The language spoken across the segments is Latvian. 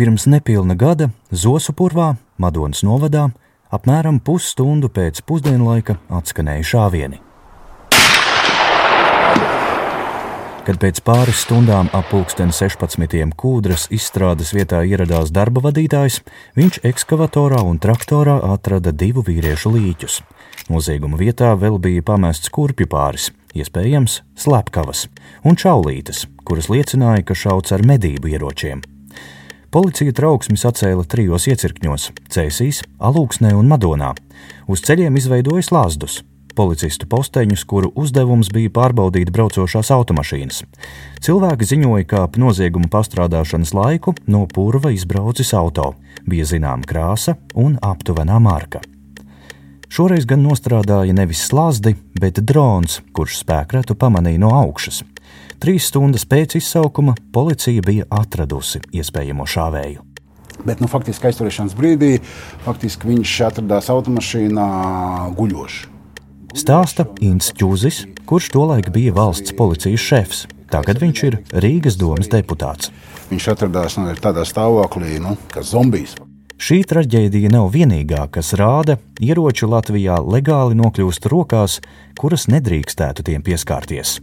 Pirms nepilna gada Zosupurvā, Madonas novadā, apmēram pusstundu pēc pusdienlaika atskanēja šāvieni. Kad pēc pāris stundām ap pulksten 16. kūdras izstrādes vietā ieradās darba vadītājs, viņš ekskavatorā un traktorā atrada divu vīriešu līķus. Nozieguma vietā vēl bija pamests kurpju pāris, iespējams, slepkavas un čaulītes, kuras liecināja, ka šauts ar medību ieročiem. Policija trauksmi sacēla trijos iecirkņos - Cēsīs, Alūksnē un Madonā. Uz ceļiem izveidojas lāzdus, policistu posteņus, kuru uzdevums bija pārbaudīt braucošās automašīnas. Cilvēki ziņoja, ka ap nozieguma pastrādāšanas laiku no purva izbraucis auto, bija zināma krāsa un aptuvenā marka. Šoreiz gan nostrādāja nevis slazdi, bet drons, kurš spēkratu pamanīja no augšas. Trīs stundas pēc izsaukuma policija bija atradusi iespējamo šāvēju. Bet nu, faktiski aizturēšanas brīdī faktiski viņš atradās automašīnā guļošs. Stāsta Inns Čūzis, kurš tolaik bija valsts policijas šefs. Tagad viņš ir Rīgas domas deputāts. Viņš atradās nu, tādā stāvoklī, nu, kā zombijs. Šī traģēdija nav vienīgā, kas rāda, ieroči Latvijā legāli nokļūst rokās, kuras nedrīkstētu tiem pieskarties.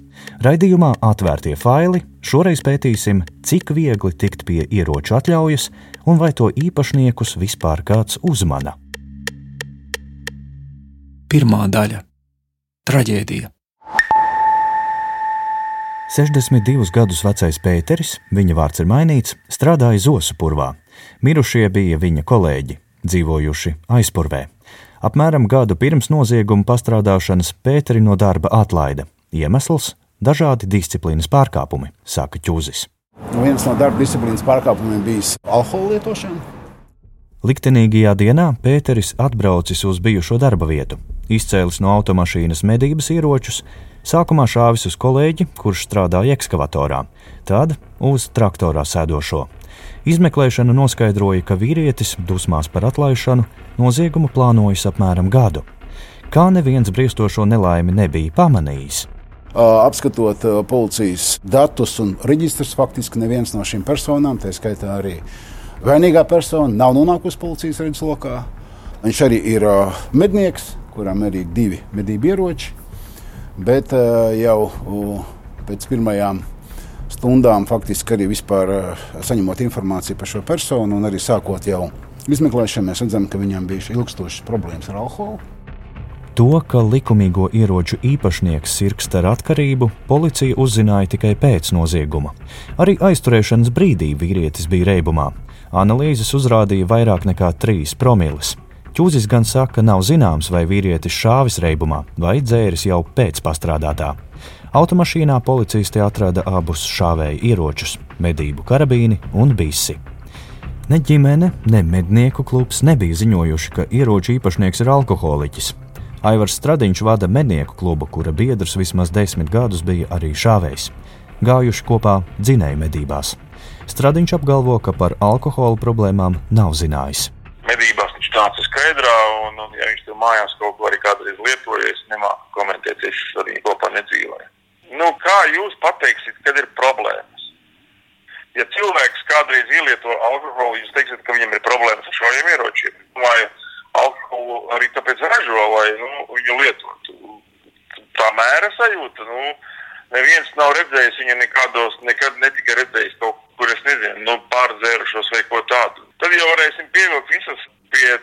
Raidījumā atvērtie faili šoreiz pētīsim, cik viegli tikt pie ieroču atļaujas un vai to īpašniekus vispār kāds uzmana. Pirmā daļa traģēdija. 62 gadus vecais Pēteris, viņa vārds ir mainīts, strādāja Zosupurvā. Mirušie bija viņa kolēģi, dzīvojuši aizpurvē. Apmēram gadu pirms nozieguma pastrādāšanas Pēteri no darba atlaida. Iemesls - dažādi disciplīnas pārkāpumi, saka Čūzis. Nu, viens no darba disciplīnas pārkāpumiem bijis alkohola lietošana. Liktenīgajā dienā Pēteris atbraucis uz bijušo darba vietu izcēlis no automašīnas medības ieročus, sākumā šāvis uz kolēģi, kurš strādāja ekskavatorā, tad uz traktorā sēdošo. Izmeklēšana noskaidroja, ka vīrietis, dusmās par atlaišanu, noziegumu plānojis apmēram gadu. Kā neviens briestošo nelaimi nebija pamanījis. Apskatot policijas datus un reģistrus, faktiski neviens no šīm personām, tā skaitā arī vainīgā persona, nav nonākusi policijas redzeslokā. Viņš arī ir mednieks, kurām arī ir divi medību ieroči. Bet uh, jau pēc pirmajām stundām, faktiski arī vispār, uh, saņemot informāciju par šo personu un arī sākot jau izmeklēšanu, mēs redzam, ka viņam bija ilgstošas problēmas ar alkoholu. To, ka likumīgo ieroču īpašnieks sirgst ar atkarību, policija uzzināja tikai pēc nozieguma. Arī aizturēšanas brīdī vīrietis bija reibumā. Analīzes uzrādīja vairāk nekā 3 promilus. Čūzis gan saka, nav zināms, vai vīrietis šāvis reibumā vai dzēris jau pēc pastrādātā. Automašīnā policisti atrada abus šāvēju ieročus - medību karabīni un bisi. Ne ģimene, ne mednieku klubs nebija ziņojuši, ka ieroču īpašnieks ir alkoholiķis. Aivars Stradiņš vada mednieku klubu, kura biedrs vismaz desmit gadus bija arī šāvējs. Gājuši kopā dzinēju medībās. Stradiņš apgalvo, ka par alkohola problēmām nav zinājis nāca skaidrā, un, un ja viņš tur mājās kaut ko arī kādreiz lietoja, es nemāku komentēt, es arī kopā nedzīvoju. Nu, kā jūs pateiksit, kad ir problēmas? Ja cilvēks kādreiz ielieto alkoholu, jūs teiksiet, ka viņam ir problēmas ar šādiem ieročiem. Vai alkoholu arī tāpēc ražo, lai nu, viņu lietotu? Tā mēra sajūta. Nu, neviens nav redzējis viņu nekādos, nekad netika redzējis kaut kur, es nezinu, nu, pārdzērušos vai ko tādu. Tad jau varēsim pievilkt visas pie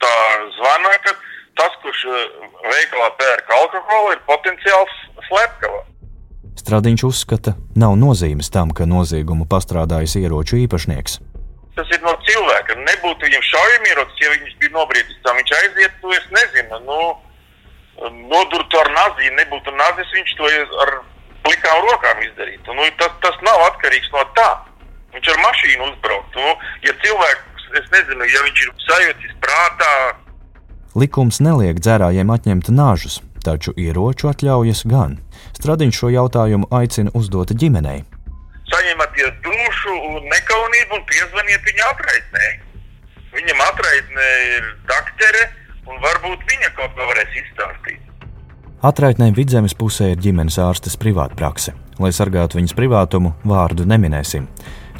tā zvana, ka tas, kurš eh, veikalā pērk alkoholu, ir potenciāls slepkava. Stradiņš uzskata, nav nozīmes tam, ka noziegumu pastrādājis ieroču īpašnieks. Tas ir no cilvēka. Nebūtu viņam šaujamierocis, ja viņš bija nobriedis tam. Viņš aiziet, to es nezinu. Nu, nodurtu ar nazi, ja nebūtu nazis, viņš to ar plikām rokām izdarītu. Nu, tas, tas nav atkarīgs no tā. Viņš ar mašīnu uzbrauktu. Nu, ja cilvēks es nezinu, ja viņš ir sajūtis prātā. Likums neliek dzērājiem atņemt nāžus, taču ieroču atļaujas gan. Stradiņš šo jautājumu aicina uzdot ģimenei. Saņemieties dušu un nekaunību un piezvaniet viņa atraitnē. Viņam atraitnē ir daktere, un varbūt viņa kaut ko varēs izstāstīt. Atraitnē vidzemes pusē ir ģimenes ārstes privātprakse. Lai sargātu viņas privātumu, vārdu neminēsim.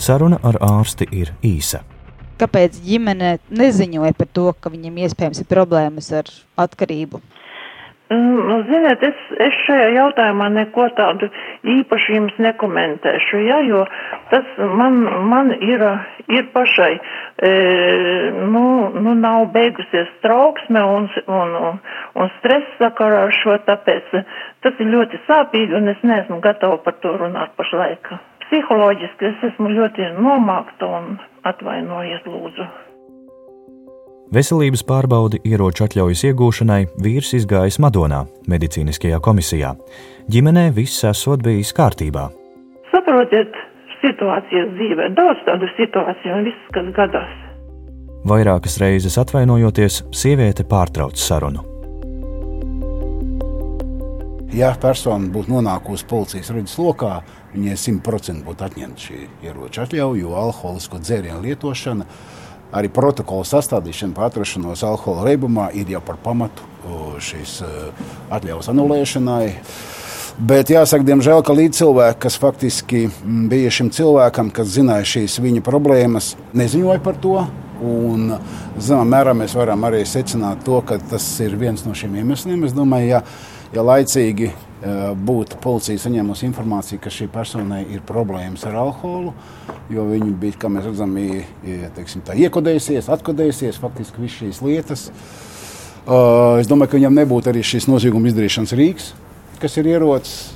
Saruna ar ārsti ir īsa. Kāpēc ģimene neziņoja par to, ka viņiem iespējams ir problēmas ar atkarību? Nu, ziniet, es, es šajā jautājumā neko tādu īpaši jums nekomentēšu, ja, jo tas man, man ir, ir pašai, e, nu, nu, nav beigusies trauksme un, un, un, un stress sakarā ar šo, tāpēc tas ir ļoti sāpīgi un es neesmu gatava par to runāt pašlaik. Psiholoģiski es esmu ļoti nomākta un atvainojiet lūdzu. Veselības pārbaudi ieroču atļaujas iegūšanai vīrs izgājis Madonā, medicīniskajā komisijā. Ģimenē viss esot bijis kārtībā. Saprotiet, situācijas dzīvē, daudz tādu situāciju un viss, kas gadās. Vairākas reizes atvainojoties, sieviete pārtrauc sarunu. Ja persona būtu nonākusi policijas redzes lokā, viņai simtprocentīgi būtu atņemta šī ieroča atļauja, jo alkoholisko dzērienu lietošana Arī protokola sastādīšana par atrašanos alkohola reibumā ir jau par pamatu šīs atļaujas anulēšanai. Bet jāsaka, diemžēl, ka līdzcilvēki, kas faktiski bija šim cilvēkam, kas zināja šīs viņa problēmas, neziņoja par to. Un, zināmā mērā mēs varam arī secināt to, ka tas ir viens no šiem iemesliem. Es domāju, ja, ja laicīgi būtu policija saņēmusi informāciju, ka šī personai ir problēmas ar alkoholu, jo viņi bija, kā mēs redzam, iekodējusies, atkodējusies faktiski visas šīs lietas. Es domāju, ka viņam nebūtu arī šis nozieguma izdarīšanas rīks, kas ir ierocis.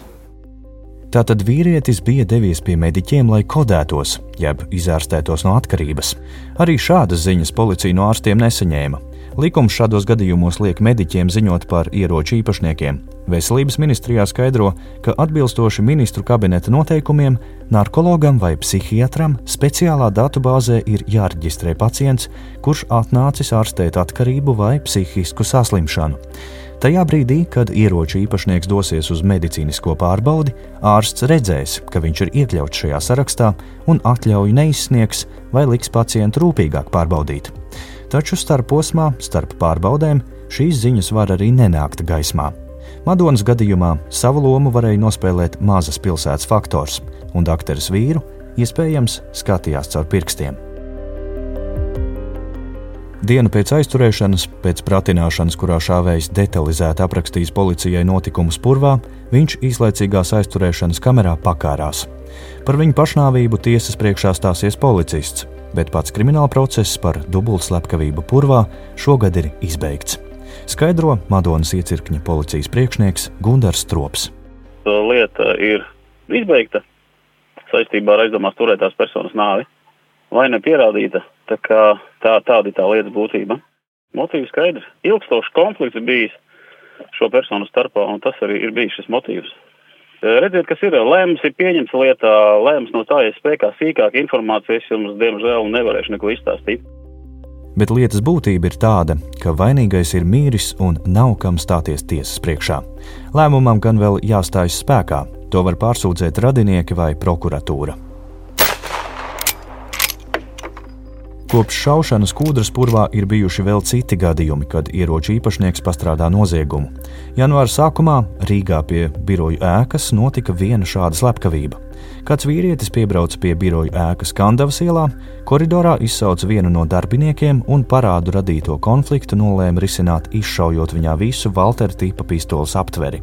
Tātad vīrietis bija devies pie mediķiem, lai kodētos, jeb izārstētos no atkarības. Arī šādas ziņas policija no ārstiem nesaņēma. Likums šādos gadījumos liek mediķiem ziņot par ieroču īpašniekiem. Veselības ministrijā skaidro, ka atbilstoši ministru kabineta noteikumiem, narkologam vai psihiatram speciālā datubāzē ir jāreģistrē pacients, kurš atnācis ārstēt atkarību vai psihisku saslimšanu. Tajā brīdī, kad ieroču īpašnieks dosies uz medicīnisko pārbaudi, ārsts redzēs, ka viņš ir iekļauts šajā sarakstā un atļauju neizsniegs vai liks pacientu rūpīgāk pārbaudīt taču starp posmā, starp pārbaudēm, šīs ziņas var arī nenākt gaismā. Madonas gadījumā savu lomu varēja nospēlēt mazas pilsētas faktors, un dakteris vīru iespējams skatījās caur pirkstiem. Dienu pēc aizturēšanas, pēc pratināšanas, kurā šāvējs detalizēti aprakstījis policijai notikumus purvā, viņš īslaicīgās aizturēšanas kamerā pakārās. Par viņu pašnāvību tiesas priekšā stāsies policists, bet pats krimināla process par dubultslepkavību purvā šogad ir izbeigts. Skaidro Madonas iecirkņa policijas priekšnieks Gunārs Strops. Lieta ir izbeigta saistībā ar aizdomās turētās personas nāvi. Vaina pierādīta, tā tā, tāda ir tā lietas būtība. Motīvs skaidrs. Ilgstošs konflikts bijis šo personu starpā, un tas arī ir bijis šis motīvs. Redziet, kas ir lēmums, ir pieņemts lietā, lēmums no tā, ja spēkā sīkāk informācijas jums, diemžēl, nevarēšu neko izstāstīt. Bet lietas būtība ir tāda, ka vainīgais ir mīris un nav kam stāties tiesas priekšā. Lēmumam gan vēl jāstājas spēkā, to var pārsūdzēt radinieki vai prokuratūra. Kopš šaušanas kūdras purvā ir bijuši vēl citi gadījumi, kad ieroču īpašnieks pastrādā noziegumu. Janvāra sākumā Rīgā pie biroju ēkas notika viena šāda slepkavība. Kāds vīrietis piebrauca pie biroju ēkas Kandavas ielā, koridorā izsauca vienu no darbiniekiem un parādu radīto konfliktu nolēma risināt, izšaujot viņā visu Valtera tipa pistoles aptveri.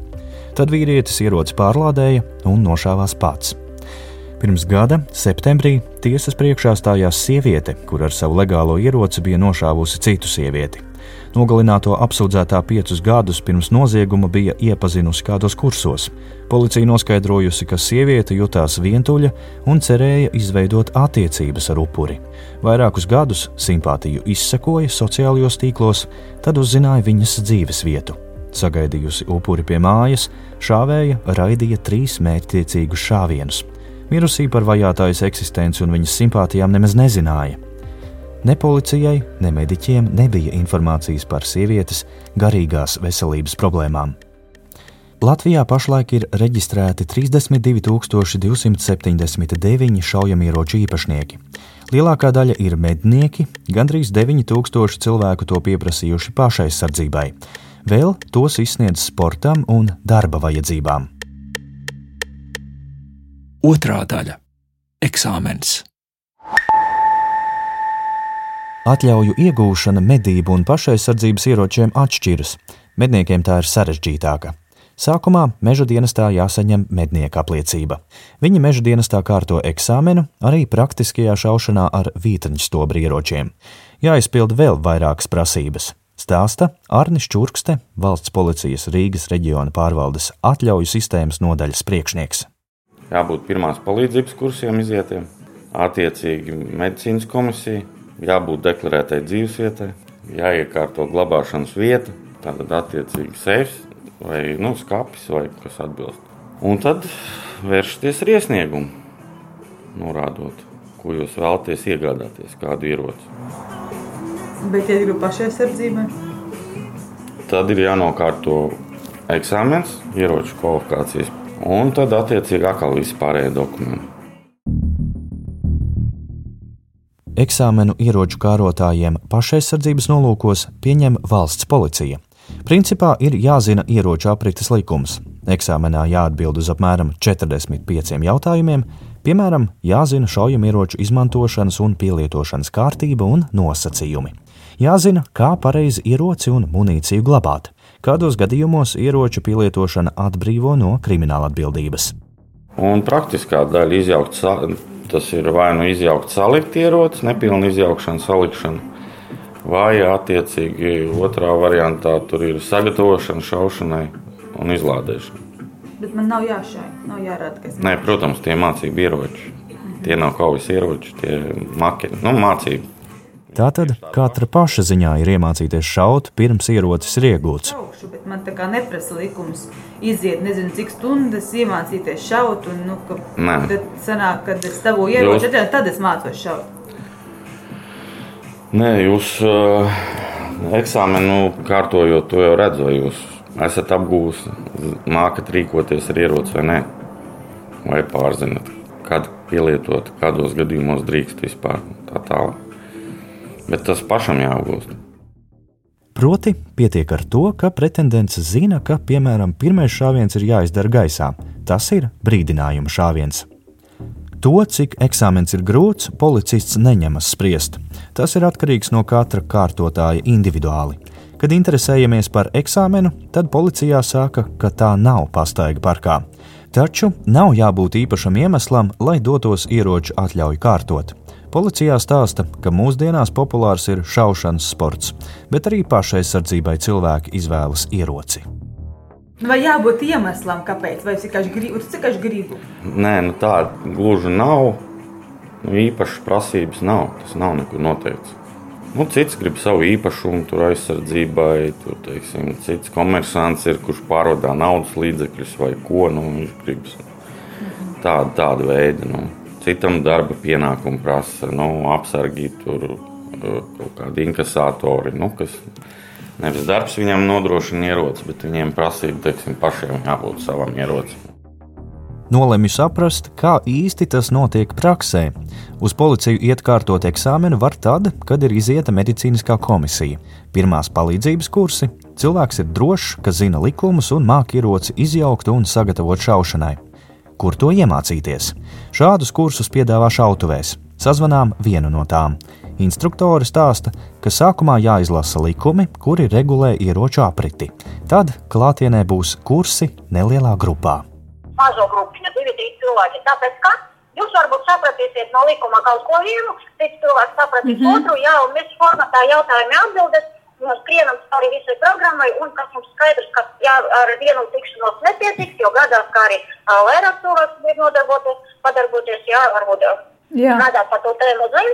Tad vīrietis ieroci pārlādēja un nošāvās pats. Pirms gada, septembrī, tiesas priekšā stājās sieviete, kur ar savu legālo ieroci bija nošāvusi citu sievieti. Nogalināto apsūdzētā piecus gadus pirms nozieguma bija iepazinusi kādos kursos. Policija noskaidrojusi, ka sieviete jutās vientuļa un cerēja izveidot attiecības ar upuri. Vairākus gadus simpātiju izsekoja sociālajos tīklos, tad uzzināja viņas dzīves vietu. Sagaidījusi upuri pie mājas, šāvēja raidīja trīs mērķtiecīgus šāvienus. Mirusī par vajātājas eksistenci un viņas simpātijām nemaz nezināja. Ne policijai, ne mediķiem nebija informācijas par sievietes garīgās veselības problēmām. Latvijā pašlaik ir reģistrēti 32,279 šaujamieroču īpašnieki. Lielākā daļa ir mednieki, gandrīz 9000 cilvēku to pieprasījuši pašaizsardzībai. Vēl tos izsniedz sportam un darba vajadzībām. Otrā daļa - eksāmens. Atļauju iegūšana medību un pašaizsardzības ieročiem atšķiras. Medniekiem tā ir sarežģītāka. Sākumā meža dienestā jāsaņem mednieka apliecība. Viņi meža dienestā kārto eksāmenu arī praktiskajā šaušanā ar vītraņstobra ieročiem. Jāizpild vēl vairākas prasības. Stāsta Arnis Čurkste, valsts policijas Rīgas reģiona pārvaldes atļauju sistēmas nodaļas priekšnieks. Jābūt pirmās palīdzības kursiem izietiem, attiecīgi medicīnas komisija, jābūt deklarētai dzīvesvietai, jāiekārto glabāšanas vieta, tātad attiecīgi seifs vai nu, skāpis vai kas atbilst. Un tad vēršties ar iesniegumu, norādot, ko jūs vēlaties iegādāties, kādu ieroci. Bet, ja gribi pašaizsardzībai, Tad ir jānokārto eksāmens, ieroču kvalifikācijas, un tad attiecīgi atkal visi pārējie dokumenti. Eksāmenu ieroču kārotājiem pašaizsardzības nolūkos pieņem valsts policija. Principā ir jāzina ieroču aprites likums. Eksāmenā jāatbild uz apmēram 45 jautājumiem, piemēram, jāzina šaujamieroču izmantošanas un pielietošanas kārtība un nosacījumi. Jāzina, kā pareizi ieroci un munīciju glabāt, kādos gadījumos ieroču pielietošana atbrīvo no krimināla atbildības. Un praktiskā daļa izjaukt, tas ir vai nu izjaukt salikt ieroci, nepilnu izjaukšanu, salikšanu, vai attiecīgi otrā variantā tur ir sagatavošana šaušanai un izlādēšana. bet man nav jāšai, nav jārāda, ka es Nē, protams, tie mācību ieroči. Tie nav kaujas ieroči, tie maketi, nu, mācību. Tātad katra paša ziņā ir iemācīties šaut pirms ierocis ir iegūts. braukšu, bet man tā kā neprasa likums iziet nezinu cik stundas, iemācīties šaut, un, nu, ka Nē. tad sanāk, kad es tavu Jūs- tad, tad es mācos šaut. Nē, jūs uh, eksāmenu kārtojot, to jau redzat, vai jūs esat apgūlis, mākat rīkoties ar ieroci vai nē. Vai pārzinat, kad pielietot, kādos gadījumos drīkst vispār tā tālāk. Bet tas pašam jāapgūst. Proti, pietiek ar to, ka pretendents zina, ka, piemēram, pirmais šāviens ir jāizdara gaisā. Tas ir brīdinājuma šāviens. To, cik eksāmens ir grūts, policists neņemas spriest. Tas ir atkarīgs no katra kārtotāja individuāli. Kad interesējamies par eksāmenu, tad policijā saka, ka tā nav pastaiga parkā. Taču nav jābūt īpašam iemeslam, lai dotos ieroču atļauju kārtot. Policijā stāsta, ka mūsdienās populārs ir šaušanas sports, bet arī pašaizsardzībai cilvēki izvēlas ieroci. Vai jābūt iemeslam, kāpēc? Vai es vienkārši gribu? Es vienkārši gribu. Nē, nu tā gluži nav. Nu, īpašas prasības nav. Tas nav nekur noteikts. Nu, cits grib savu īpašumu, tur aizsardzībai, tur, teiksim, cits komersants ir, kurš pārvadā naudas līdzekļus vai ko. Nu, viņš grib tādu, tādu veidu. Nu. Citam darba pienākumu prasa nu, apsargīt tur eh, kaut kādi inkasātori, nu, kas nevis darbs viņam nodrošina ieroci, bet viņiem prasība, teiksim, pašiem jābūt savam ierocim. Nolemju saprast, kā īsti tas notiek praksē. Uz policiju iet kārtot eksāmenu var tad, kad ir izieta medicīniskā komisija. Pirmās palīdzības kursi cilvēks ir drošs, ka zina likumus un māk ieroci izjaukt un sagatavot šaušanai. Kur to iemācīties? Šādus kursus piedāvā šautuvēs. Sazvanām vienu no tām. Instruktori stāsta, ka sākumā jāizlasa likumi, kuri regulē ieroču apriti. Tad klātienē būs kursi nelielā grupā. mazo grupiņu, divi, trīs cilvēki. Tāpēc, ka jūs varbūt sapratīsiet no likuma kaut ko vienu, cits cilvēks sapratīs mm -hmm. otru, jā, un mēs formatā jautājumi atbildes. Mēs skrienam cauri visai programmai, un kas mums skaidrs, ka jā, ar vienu tikšanos nepietiks, jo gadās, kā arī vairāk cilvēku ir nodarboties, padarboties, jā, varbūt strādāt par to tēmu zem.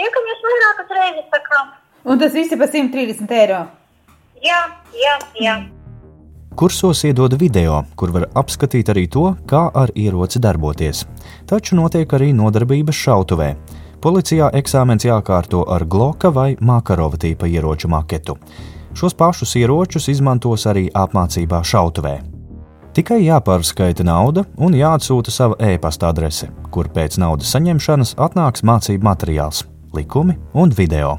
Tiekamies vairākas reizes, tā kā, Un tas viss ir par 130 eiro. jā, jā, jā. Kursos iedod video, kur var apskatīt arī to, kā ar ieroci darboties. Taču notiek arī nodarbības šautuvē. Policijā eksāmens jākārto ar Gloka vai Makarova tipa ieroču maketu. Šos pašus ieročus izmantos arī apmācībā šautuvē. Tikai jāpārskaita nauda un jāatsūta sava e-pasta adrese, kur pēc naudas saņemšanas atnāks mācību materiāls, likumi un video.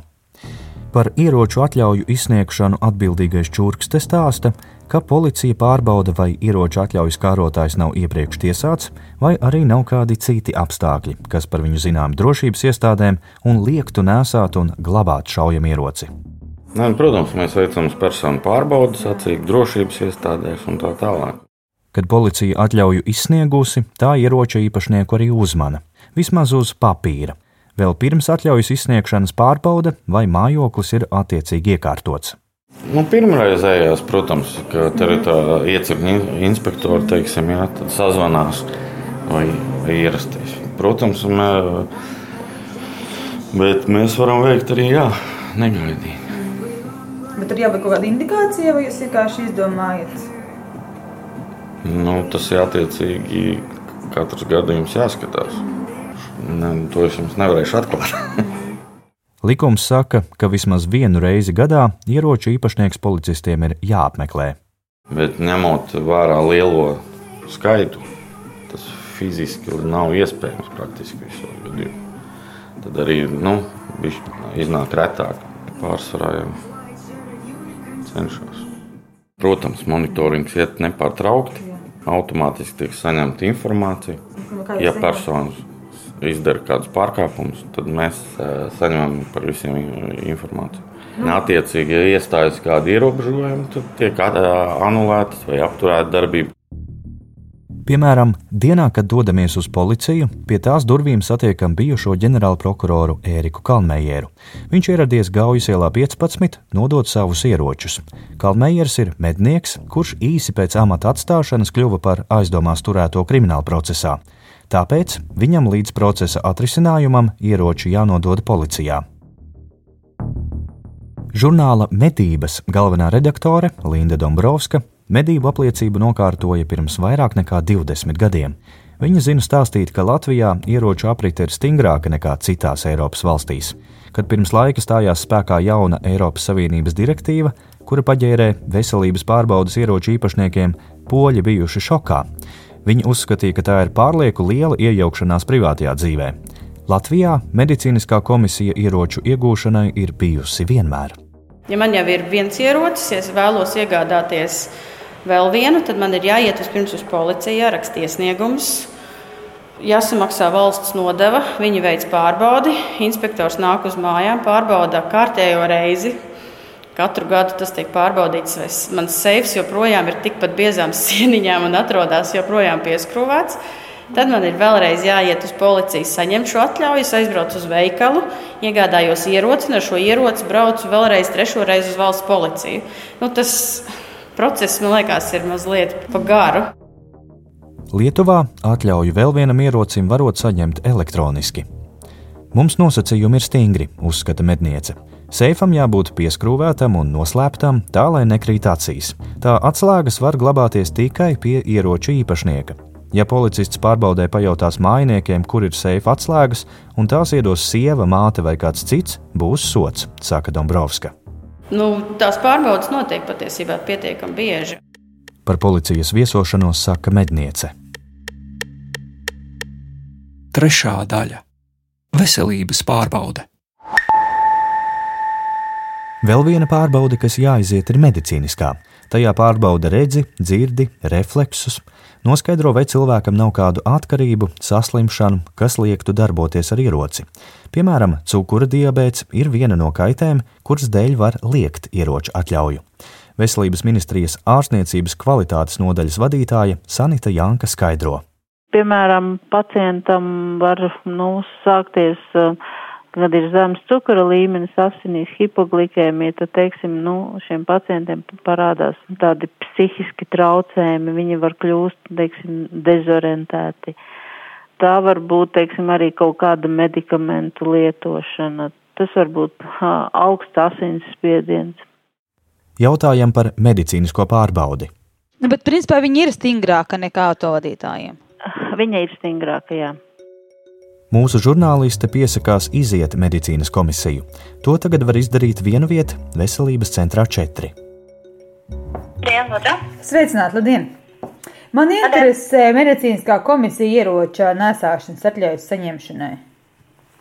Par ieroču atļauju izsniegšanu atbildīgais čurks te stāsta, ka policija pārbauda, vai ieroču atļaujas kārotājs nav iepriekš tiesāts, vai arī nav kādi citi apstākļi, kas par viņu zinām drošības iestādēm un liektu nesāt un glabāt šaujamieroci. Ne, protams, mēs veicam personu pārbaudas, atcīm drošības iestādēs un tā tālāk. Kad policija atļauju izsniegusi, tā ieroča īpašnieku arī uzmana, vismaz uz papīra. Vēl pirms atļaujas izsniegšanas pārbauda, vai mājoklis ir attiecīgi iekārtots. Nu, Pirmreizējās, protams, ka teritorija iecirkņa inspektori teiksim, jā, sazvanās vai ierasties. Protams, mē, bet mēs varam veikt arī jā, negaidīt. Bet tur jābūt kaut kāda indikācija, vai jūs vienkārši izdomājat? Nu, tas ir attiecīgi katrs gadījums jāskatās. Ne, to es jums nevarēšu atklāt. Likums saka, ka vismaz vienu reizi gadā ieroču īpašnieks policistiem ir jāapmeklē. Bet ņemot vērā lielo skaitu, tas fiziski nav iespējams praktiski visos gadījumos. Tad arī nu, iznāk retāk. Pārsvarā jau cenšos. Protams, monitorings iet nepārtraukti. Automātiski tiek saņemta informācija. Ja personas izdara kādus pārkāpumus, tad mēs saņemam par visiem informāciju. Attiecīgi, ja iestājas kādi ierobežojumi, tad tiek anulētas vai apturēta darbība. Piemēram, dienā, kad dodamies uz policiju, pie tās durvīm satiekam bijušo ģenerālprokuroru Ēriku Kalmējeru. Viņš ieradies Gaujas ielā 15, nodot savus ieročus. Kalmējers ir mednieks, kurš īsi pēc amata atstāšanas kļuva par aizdomās turēto krimināla procesā. Tāpēc viņam līdz procesa atrisinājumam ieroči jānodod policijā. Žurnāla Medības galvenā redaktore Linda Dombrovska medību apliecību nokārtoja pirms vairāk nekā 20 gadiem. Viņa zina stāstīt, ka Latvijā ieroču aprite ir stingrāka nekā citās Eiropas valstīs. Kad pirms laika stājās spēkā jauna Eiropas Savienības direktīva, kura paģērē veselības pārbaudas ieroču īpašniekiem, poļi bijuši šokā. Viņi uzskatīja, ka tā ir pārlieku liela iejaukšanās privātajā dzīvē. Latvijā medicīniskā komisija ieroču iegūšanai ir bijusi vienmēr. Ja man jau ir viens ierocis, ja es vēlos iegādāties vēl vienu, tad man ir jāiet vispirms uz policiju, jāraksta iesniegums, jāsamaksā valsts nodeva, viņi veic pārbaudi, inspektors nāk uz mājām, pārbauda kārtējo reizi, Katru gadu tas tiek pārbaudīts, vai mans seifs joprojām ir tikpat biezām sieniņām un atrodas joprojām pieskrūvēts. Tad man ir vēlreiz jāiet uz policiju, saņemt šo atļauju, aizbraucu uz veikalu, iegādājos ieroci, un ar šo ieroci braucu vēlreiz trešo reizi uz valsts policiju. Nu, tas process, man liekas, ir mazliet pa garu. Lietuvā atļauju vēl vienam ierocim varot saņemt elektroniski. Mums nosacījumi ir stingri, uzskata medniece. Seifam jābūt pieskrūvētam un noslēptam, tā lai nekrīt acīs. Tā atslēgas var glabāties tikai pie ieroča īpašnieka. Ja policists pārbaudē pajautās mājiniekiem, kur ir seifa atslēgas, un tās iedos sieva, māte vai kāds cits, būs sots, saka Dombrovska. Nu, tās pārbaudas notiek patiesībā pietiekami bieži. Par policijas viesošanos saka medniece. Trešā daļa - veselības pārbaude. Vēl viena pārbaude, kas jāiziet, ir medicīniskā. Tajā pārbauda redzi, dzirdi, refleksus, noskaidro, vai cilvēkam nav kādu atkarību, saslimšanu, kas liektu darboties ar ieroci. Piemēram, cukura diabetes ir viena no kaitēm, kuras dēļ var liekt ieroču atļauju. Veselības ministrijas ārstniecības kvalitātes nodaļas vadītāja Sanita Janka skaidro. Piemēram, pacientam var nu, sākties uh, kad ir zemes cukura līmenis asinīs, hipoglikēmija, tad, teiksim, nu, šiem pacientiem parādās tādi psihiski traucējumi, viņi var kļūst, teiksim, dezorientēti. Tā var būt, teiksim, arī kaut kāda medikamentu lietošana. Tas var būt ha, augsts asinsspiediens. Jautājam par medicīnisko pārbaudi. Nu, bet, principā, viņi ir stingrāka nekā autovadītājiem. Viņa ir stingrāka, jā. Mūsu žurnāliste piesakās iziet medicīnas komisiju. To tagad var izdarīt vienu vietu Veselības centrā 4. Sveicināt, Ludien! Man interesē medicīniskā komisija ieroča nesāšanas atļaujas saņemšanai.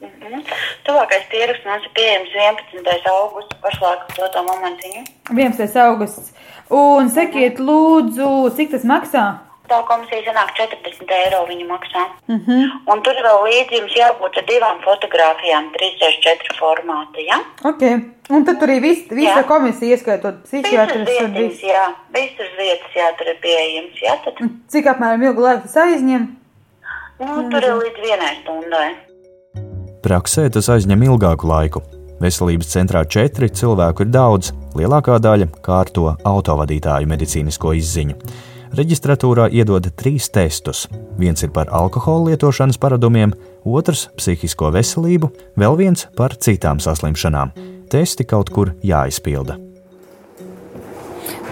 Mhm. Tuvākais pieraksts mums ir pieejams 11. augusts, pašlaik uz to momentiņu. 11. augusts. Un sekiet, lūdzu, cik tas maksā? Tā komisija sanāk 40 eiro viņa maksā. Uh -huh. Un tur vēl līdzi jums jābūt ar divām fotografijām, 364 formāta, ja? Ok. Un tad tur arī vis, visa Jā. komisija, ieskaitot psihiatrus Visas vietas, visu. jā, visas vietas, jā, tur ir pieejams, jā, tad, Cik apmēram ilgu laiku tas aizņem? nu, tur ir līdz vienai stundai. Praksē tas aizņem ilgāku laiku. Veselības centrā četri cilvēku ir daudz, lielākā daļa kārto autovadītāju medicīnisko izziņu. Reģistratūrā iedod trīs testus. Viens ir par alkohola lietošanas paradumiem, otrs - psihisko veselību, vēl viens par citām saslimšanām. Testi kaut kur jāizpilda.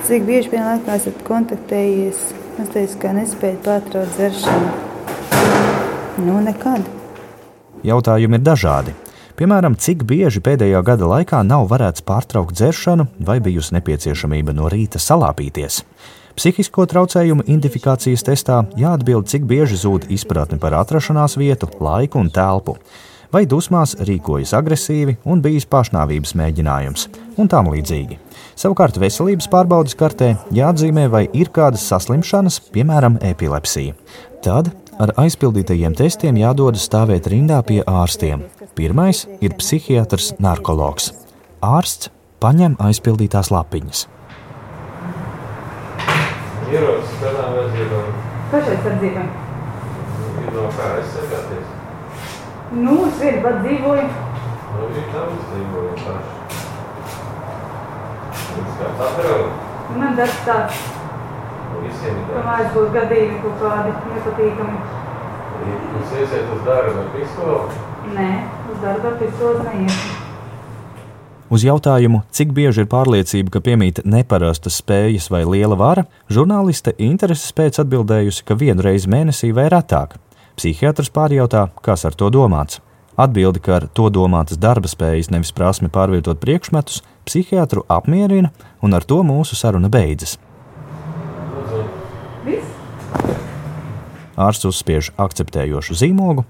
Cik bieži vienā laikā esat kontaktējies? Es teicu, ka nespēju pārtraukt dzeršanu. Nu, nekad. Jautājumi ir dažādi. Piemēram, cik bieži pēdējā gada laikā nav varēts pārtraukt dzeršanu vai bijusi nepieciešamība no rīta salāpīties. Psihisko traucējumu identifikācijas testā jāatbild, cik bieži zūd izpratne par atrašanās vietu, laiku un telpu, vai dusmās rīkojas agresīvi un bijis pašnāvības mēģinājums, un tam līdzīgi. Savukārt veselības pārbaudas kartē jāatzīmē, vai ir kādas saslimšanas, piemēram, epilepsija. Tad ar aizpildītajiem testiem jādodas stāvēt rindā pie ārstiem. Pirmais ir psihiatrs narkologs. Ārsts paņem aizpildītās lapiņas. Ierodas kādām vajadzībām, Pašais atdzīvē. ir no kā aizsargāties. Nu, es vienu pat dzīvoju. Nu, ir daudz dzīvoju paši. Tas kā patroni, Man darbs tāds, visiem ir ka tāds. mājas būs gadījumi kaut kādi nepatīkami. Jūs iesiet uz darbu ar pistoli, Nē, uz darba pistoles neiešu. Uz jautājumu, cik bieži ir pārliecība, ka piemīt neparastas spējas vai liela vara, žurnāliste intereses pēc atbildējusi, ka vienu reizi mēnesī vai retāk. Psihiatrs pārjautā, kas ar to domāts. Atbildi, ka ar to domātas darba spējas, nevis prasme pārvietot priekšmetus, psihiatru apmierina, un ar to mūsu saruna beidzas. Ārsts uzspiež akceptējošu zīmogu,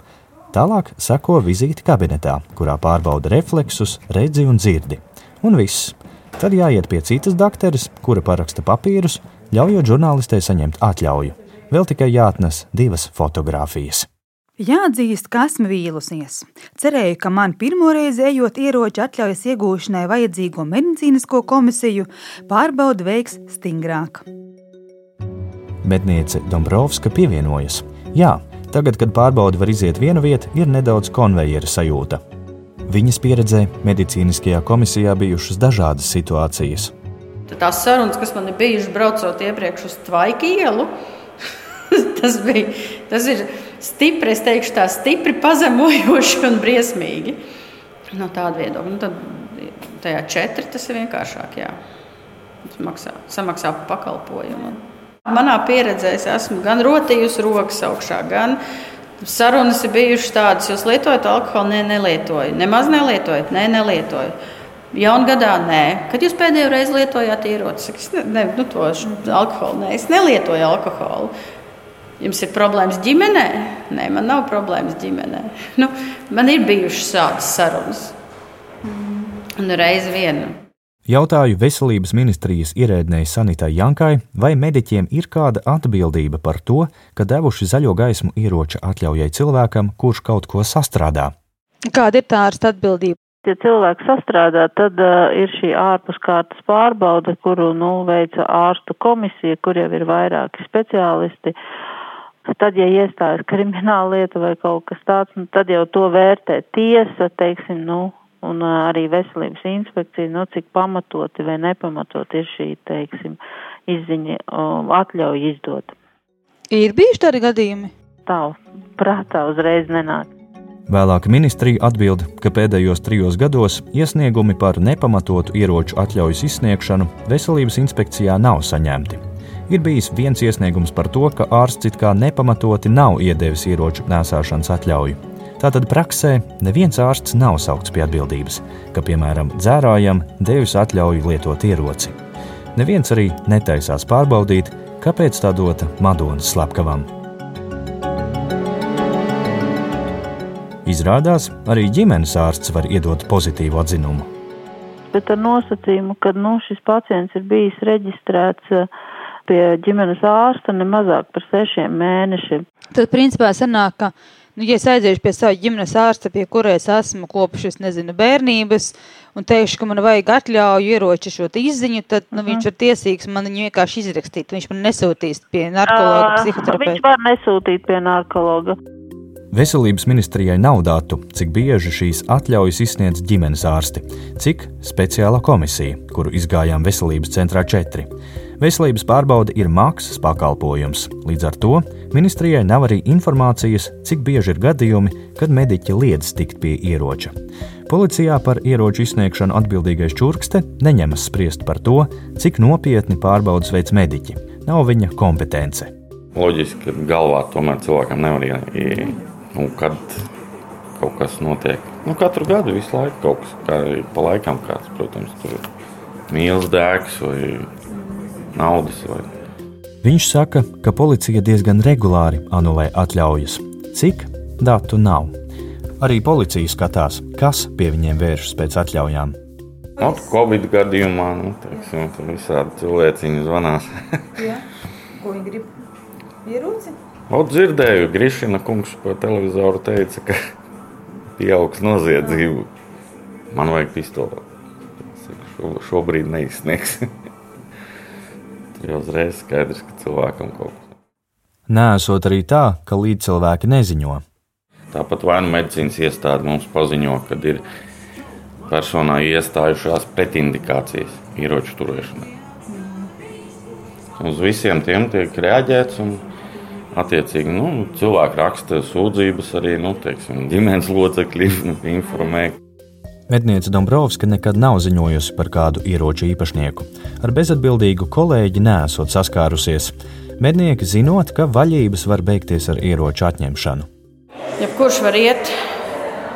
tālāk seko vizīte kabinetā, kurā pārbauda refleksus, redzi un dzirdi. Un viss. Tad jāiet pie citas doktoras, kura paraksta papīrus, ļaujot žurnālistei saņemt atļauju. Vēl tikai jāatnes divas fotogrāfijas. Jāatzīst, ka esmu vīlusies. Cerēju, ka man pirmoreiz ejot ieroču atļaujas iegūšanai vajadzīgo medicīnisko komisiju, pārbauda veiks stingrāk. Medniece Dombrovska pievienojas. Jā, tagad, kad pārbaude var iziet vienu vietu, ir nedaudz konveijera sajūta. Viņas pieredzē medicīniskajā komisijā bijušas dažādas situācijas. Tās sarunas, kas man ir bijušas braucot iepriekš uz Tvaika ielu, tas, bija, tas ir stipri, es teikšu, tā stipri pazemojoši un briesmīgi. No tāda viedokļa. Nu, tad tajā četri tas ir vienkāršāk. Jā. Maksā, samaksā par pakalpojumu. Manā pieredzē es esmu gan rotījusi rokas augšā, gan sarunas ir bijušas tādas, jūs lietojat alkoholu, nē, ne, nelietoju. Nemaz nelietojat, nē, ne, nelietoju. Jaungadā nē. Kad jūs pēdējo reizi lietojāt ieroci, es ne, ne, nu, to alkoholu, nē, es nelietoju alkoholu. Jums ir problēmas ģimenē? Nē, man nav problēmas ģimenē. Nu, man ir bijušas tādas sarunas. Un reizi viena. Jautāju veselības ministrijas ierēdnei Sanitai Jankai, vai mediķiem ir kāda atbildība par to, ka devuši zaļo gaismu ieroča atļaujai cilvēkam, kurš kaut ko sastrādā. Kāda ir tā ārsta atbildība? Ja cilvēks sastrādā, tad uh, ir šī ārpuskārtas pārbaude, kuru nu, veica ārstu komisija, kur jau ir vairāki speciālisti. Tad, ja iestājas krimināla lieta vai kaut kas tāds, nu, tad jau to vērtē tiesa, teiksim, nu, un arī veselības inspekcija, nu, cik pamatoti vai nepamatoti ir šī, teiksim, izziņa atļauja izdot. Ir bijuši tādi gadījumi? Tā, prātā uzreiz nenāk. Vēlāk ministrija atbild, ka pēdējos trijos gados iesniegumi par nepamatotu ieroču atļaujas izsniegšanu veselības inspekcijā nav saņemti. Ir bijis viens iesniegums par to, ka ārsts it kā nepamatoti nav iedevis ieroču nēsāšanas atļauju. Tātad praksē neviens ārsts nav saukts pie atbildības, ka, piemēram, dzērājam devis atļauju lietot ieroci. Neviens arī netaisās pārbaudīt, kāpēc tā dota Madonas slepkavam. Izrādās, arī ģimenes ārsts var iedot pozitīvu atzinumu. Bet ar nosacījumu, ka nu, šis pacients ir bijis reģistrēts uh, pie ģimenes ārsta ne mazāk par sešiem mēnešiem. Tad, principā, sanāk, ka, nu, ja es aiziešu pie sava ģimenes ārsta, pie kuras esmu kopš, es nezinu, bērnības, un teikšu, ka man vajag atļauju ieroči šo izziņu, tad nu, viņš ir tiesīgs man viņu vienkārši izrakstīt. Viņš man nesūtīs pie narkologa, Ā, psihoterapeiта. Viņš var nesūtīt pie narkologa. Veselības ministrijai nav datu, cik bieži šīs atļaujas izsniedz ģimenes ārsti, cik speciāla komisija, kuru izgājām veselības centrā 4. Veselības pārbaude ir maksas pakalpojums, līdz ar to ministrijai nav arī informācijas, cik bieži ir gadījumi, kad mediķi liedz tikt pie ieroča. Policijā par ieroču izsniegšanu atbildīgais čurkste neņemas spriest par to, cik nopietni pārbaudas veids mediķi. Nav viņa kompetence. Loģiski, ka galvā tomēr cilvēkam nevar ienākt. Nu, kad kaut kas notiek, nu, katru gadu visu laiku kaut kas, kā pa laikam kāds, protams, tur mīlas dēks vai naudas. Vai... Viņš saka, ka policija diezgan regulāri anulē atļaujas. Cik datu nav? Arī policija skatās, kas pie viņiem vēršas pēc atļaujām. Nu, Covid gadījumā nu, teiksim, tur visādi cilvēciņi zvanās. Jā. Ko viņi grib? Ieroci? O, dzirdēju, Grišina kungs pa televizoru teica, ka pieaugs noziedzību. Man vajag pistoli. Šo, šobrīd neizsniegs. Jau uzreiz skaidrs, ka cilvēkam kaut kas. Nēsot arī tā, ka līdzcilvēki neziņo. Tāpat vai nu medicīnas iestāde mums paziņo, kad ir personā iestājušās pretindikācijas ieroču turēšanai. Uz visiem tiem tiek reaģēts. Un, Attiecīgi, nu, cilvēki raksta sūdzības arī nu, teiksim, ģimenes locekļi informē. Medniece Dombrovska nekad nav ziņojusi par kādu ieroču īpašnieku. Ar bezatbildīgu kolēģi nesot saskārusies. Mednieki zinot, ka vaļības var beigties ar ieroču atņemšanu. Jebkurš var iet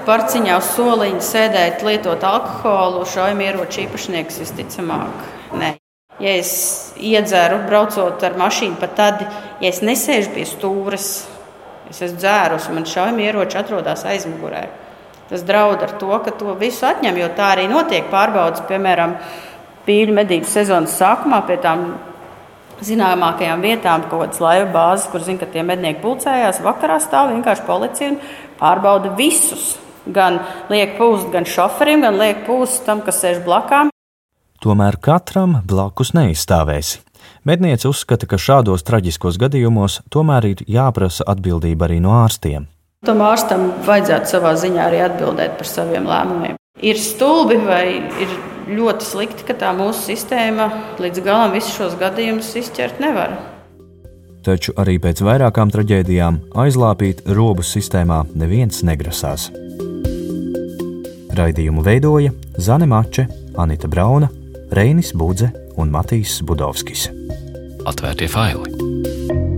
parciņā uz soliņa, sēdēt, lietot alkoholu, šaujam ieroču īpašnieks visticamāk. Nē. Ja es iedzeru, braucot ar mašīnu, pat tad, ja es nesēžu pie stūres, es esmu dzērus, man šaujami ieroči atrodas aizmugurē. Tas draud ar to, ka to visu atņem, jo tā arī notiek pārbaudas, piemēram, pīļu medību sezonas sākumā pie tām zināmākajām vietām, kaut kādas laivu bāzes, kur zina, ka tie mednieki pulcējās. Vakarā stāv vienkārši policija un pārbauda visus. Gan liek pūst gan šoferim, gan liek pūst tam, kas sēž blakām. Tomēr katram blakus neizstāvēsi. Medniece uzskata, ka šādos traģiskos gadījumos tomēr ir jāprasa atbildība arī no ārstiem. Tam ārstam vajadzētu savā ziņā arī atbildēt par saviem lēmumiem. Ir stulbi vai ir ļoti slikti, ka tā mūsu sistēma līdz galam visus šos gadījumus izķert nevar. Taču arī pēc vairākām traģēdijām aizlāpīt robus sistēmā neviens negrasās. Raidījumu veidoja Zane Mače, Anita Brauna, Reinis Budze un Matīs Budovskis. Atvērtie faili!